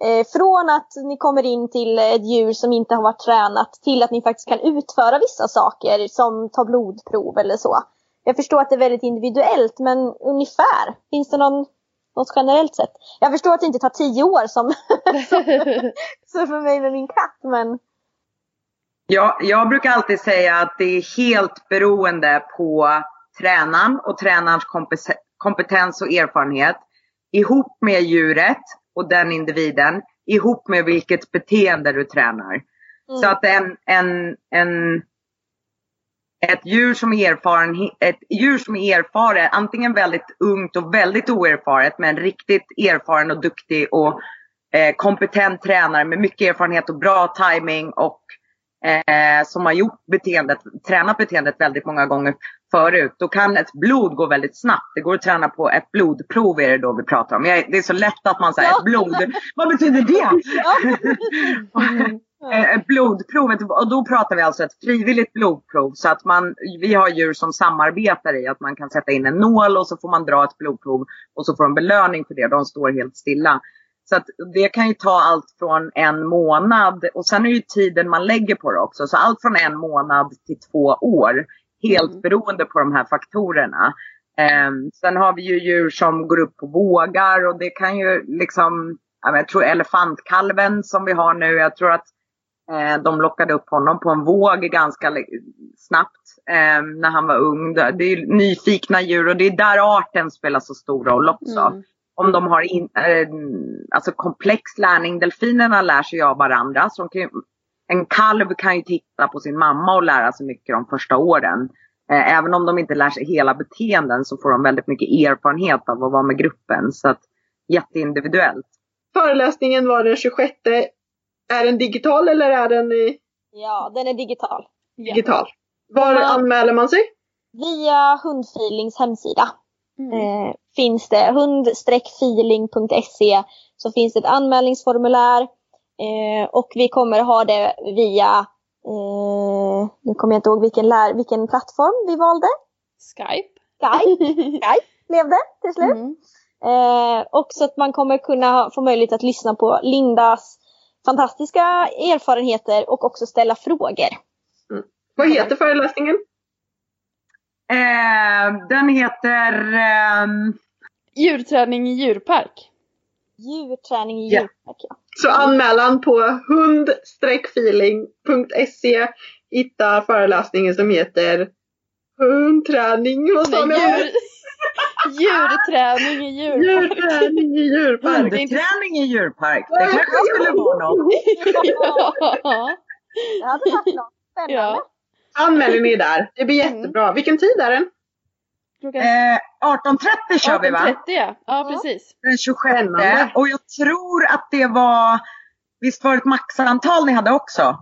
eh, från att ni kommer in till ett djur som inte har varit tränat till att ni faktiskt kan utföra vissa saker som ta blodprov eller så. Jag förstår att det är väldigt individuellt men ungefär, finns det någon, något generellt sätt? Jag förstår att det inte tar tio år som, som för mig med min katt men Ja, jag brukar alltid säga att det är helt beroende på tränaren och tränarens kompetens och erfarenhet ihop med djuret och den individen ihop med vilket beteende du tränar. Så att en, en, en, ett, djur som är erfaren, ett djur som är erfaret, antingen väldigt ungt och väldigt oerfaret men riktigt erfaren och duktig och eh, kompetent tränare med mycket erfarenhet och bra timing och eh, som har gjort beteendet, tränat beteendet väldigt många gånger förut. Då kan ett blod gå väldigt snabbt. Det går att träna på ett blodprov är det då vi pratar om. Jag, det är så lätt att man säger ett blod. Vad betyder det? Eh, blodprovet och då pratar vi alltså ett frivilligt blodprov så att man, vi har djur som samarbetar i att man kan sätta in en nål och så får man dra ett blodprov och så får de belöning för det. De står helt stilla. Så att det kan ju ta allt från en månad och sen är ju tiden man lägger på det också. Så allt från en månad till två år. Helt Mm. beroende på de här faktorerna. Ehm, sen har vi ju djur som går upp på vågar och det kan ju liksom, jag tror elefantkalven som vi har nu, jag tror att eh, de lockade upp honom på en våg ganska snabbt eh, när han var ung. Det är nyfikna djur och det är där arten spelar så stor roll också Mm. om de har in, eh, alltså komplex lärning. Delfinerna lär sig av varandra. Så de kan en kalv kan ju titta på sin mamma och lära sig mycket de första åren. Eh, även om de inte lär sig hela beteenden så får de väldigt mycket erfarenhet av att vara med gruppen. Så att, jätteindividuellt. Föreläsningen var den 26. Är den digital eller är den i ja, den är digital. digital? Var Ja. anmäler man sig? Via Hundfeelings hemsida Mm. eh, finns det hund-feeling.se så finns det ett anmälningsformulär eh, och vi kommer ha det via, eh, nu kommer jag inte ihåg vilken, lär, vilken plattform vi valde. Skype. Skype, Skype blev det till slut. Mm. Eh, och så att man kommer kunna få möjlighet att lyssna på Lindas fantastiska erfarenheter och också ställa frågor. Vad heter föreläsningen? Eh, den heter ehm, Djurträning i djurpark. Djurträning i Ja. djurpark. Ja. Så anmälan på hund-feeling.se hitta föreläsningen som heter Hundträning. Vad sa djur, djurträning i djurpark. Djurträning i djurpark. Hundträning i djurpark. Det kanske skulle vara något. ja. Det hade varit något spännande. ja. Anmälan är där. Det blir jättebra. Vilken tid är den? Eh, 18.30 kör vi va? 18.30 ja. Ja, precis. Den 26. Spännande. Och jag tror att det var, visst var det ett maxantal ni hade också?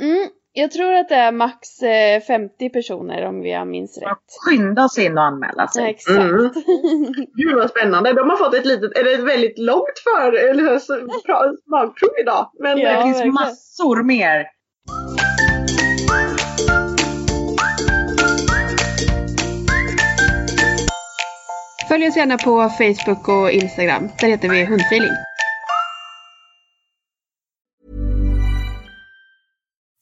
Mm, jag tror att det är max eh, 50 personer om jag minns rätt. Skynda sig in och anmäla sig. Ja, exakt. Mm. Gud vad spännande. De har fått ett litet, eller ett väldigt långt för, eller smakprov idag. Men Ja. det finns verkligen. massor mer. Följ oss gärna på Facebook och Instagram. Där heter vi Hundfeeling.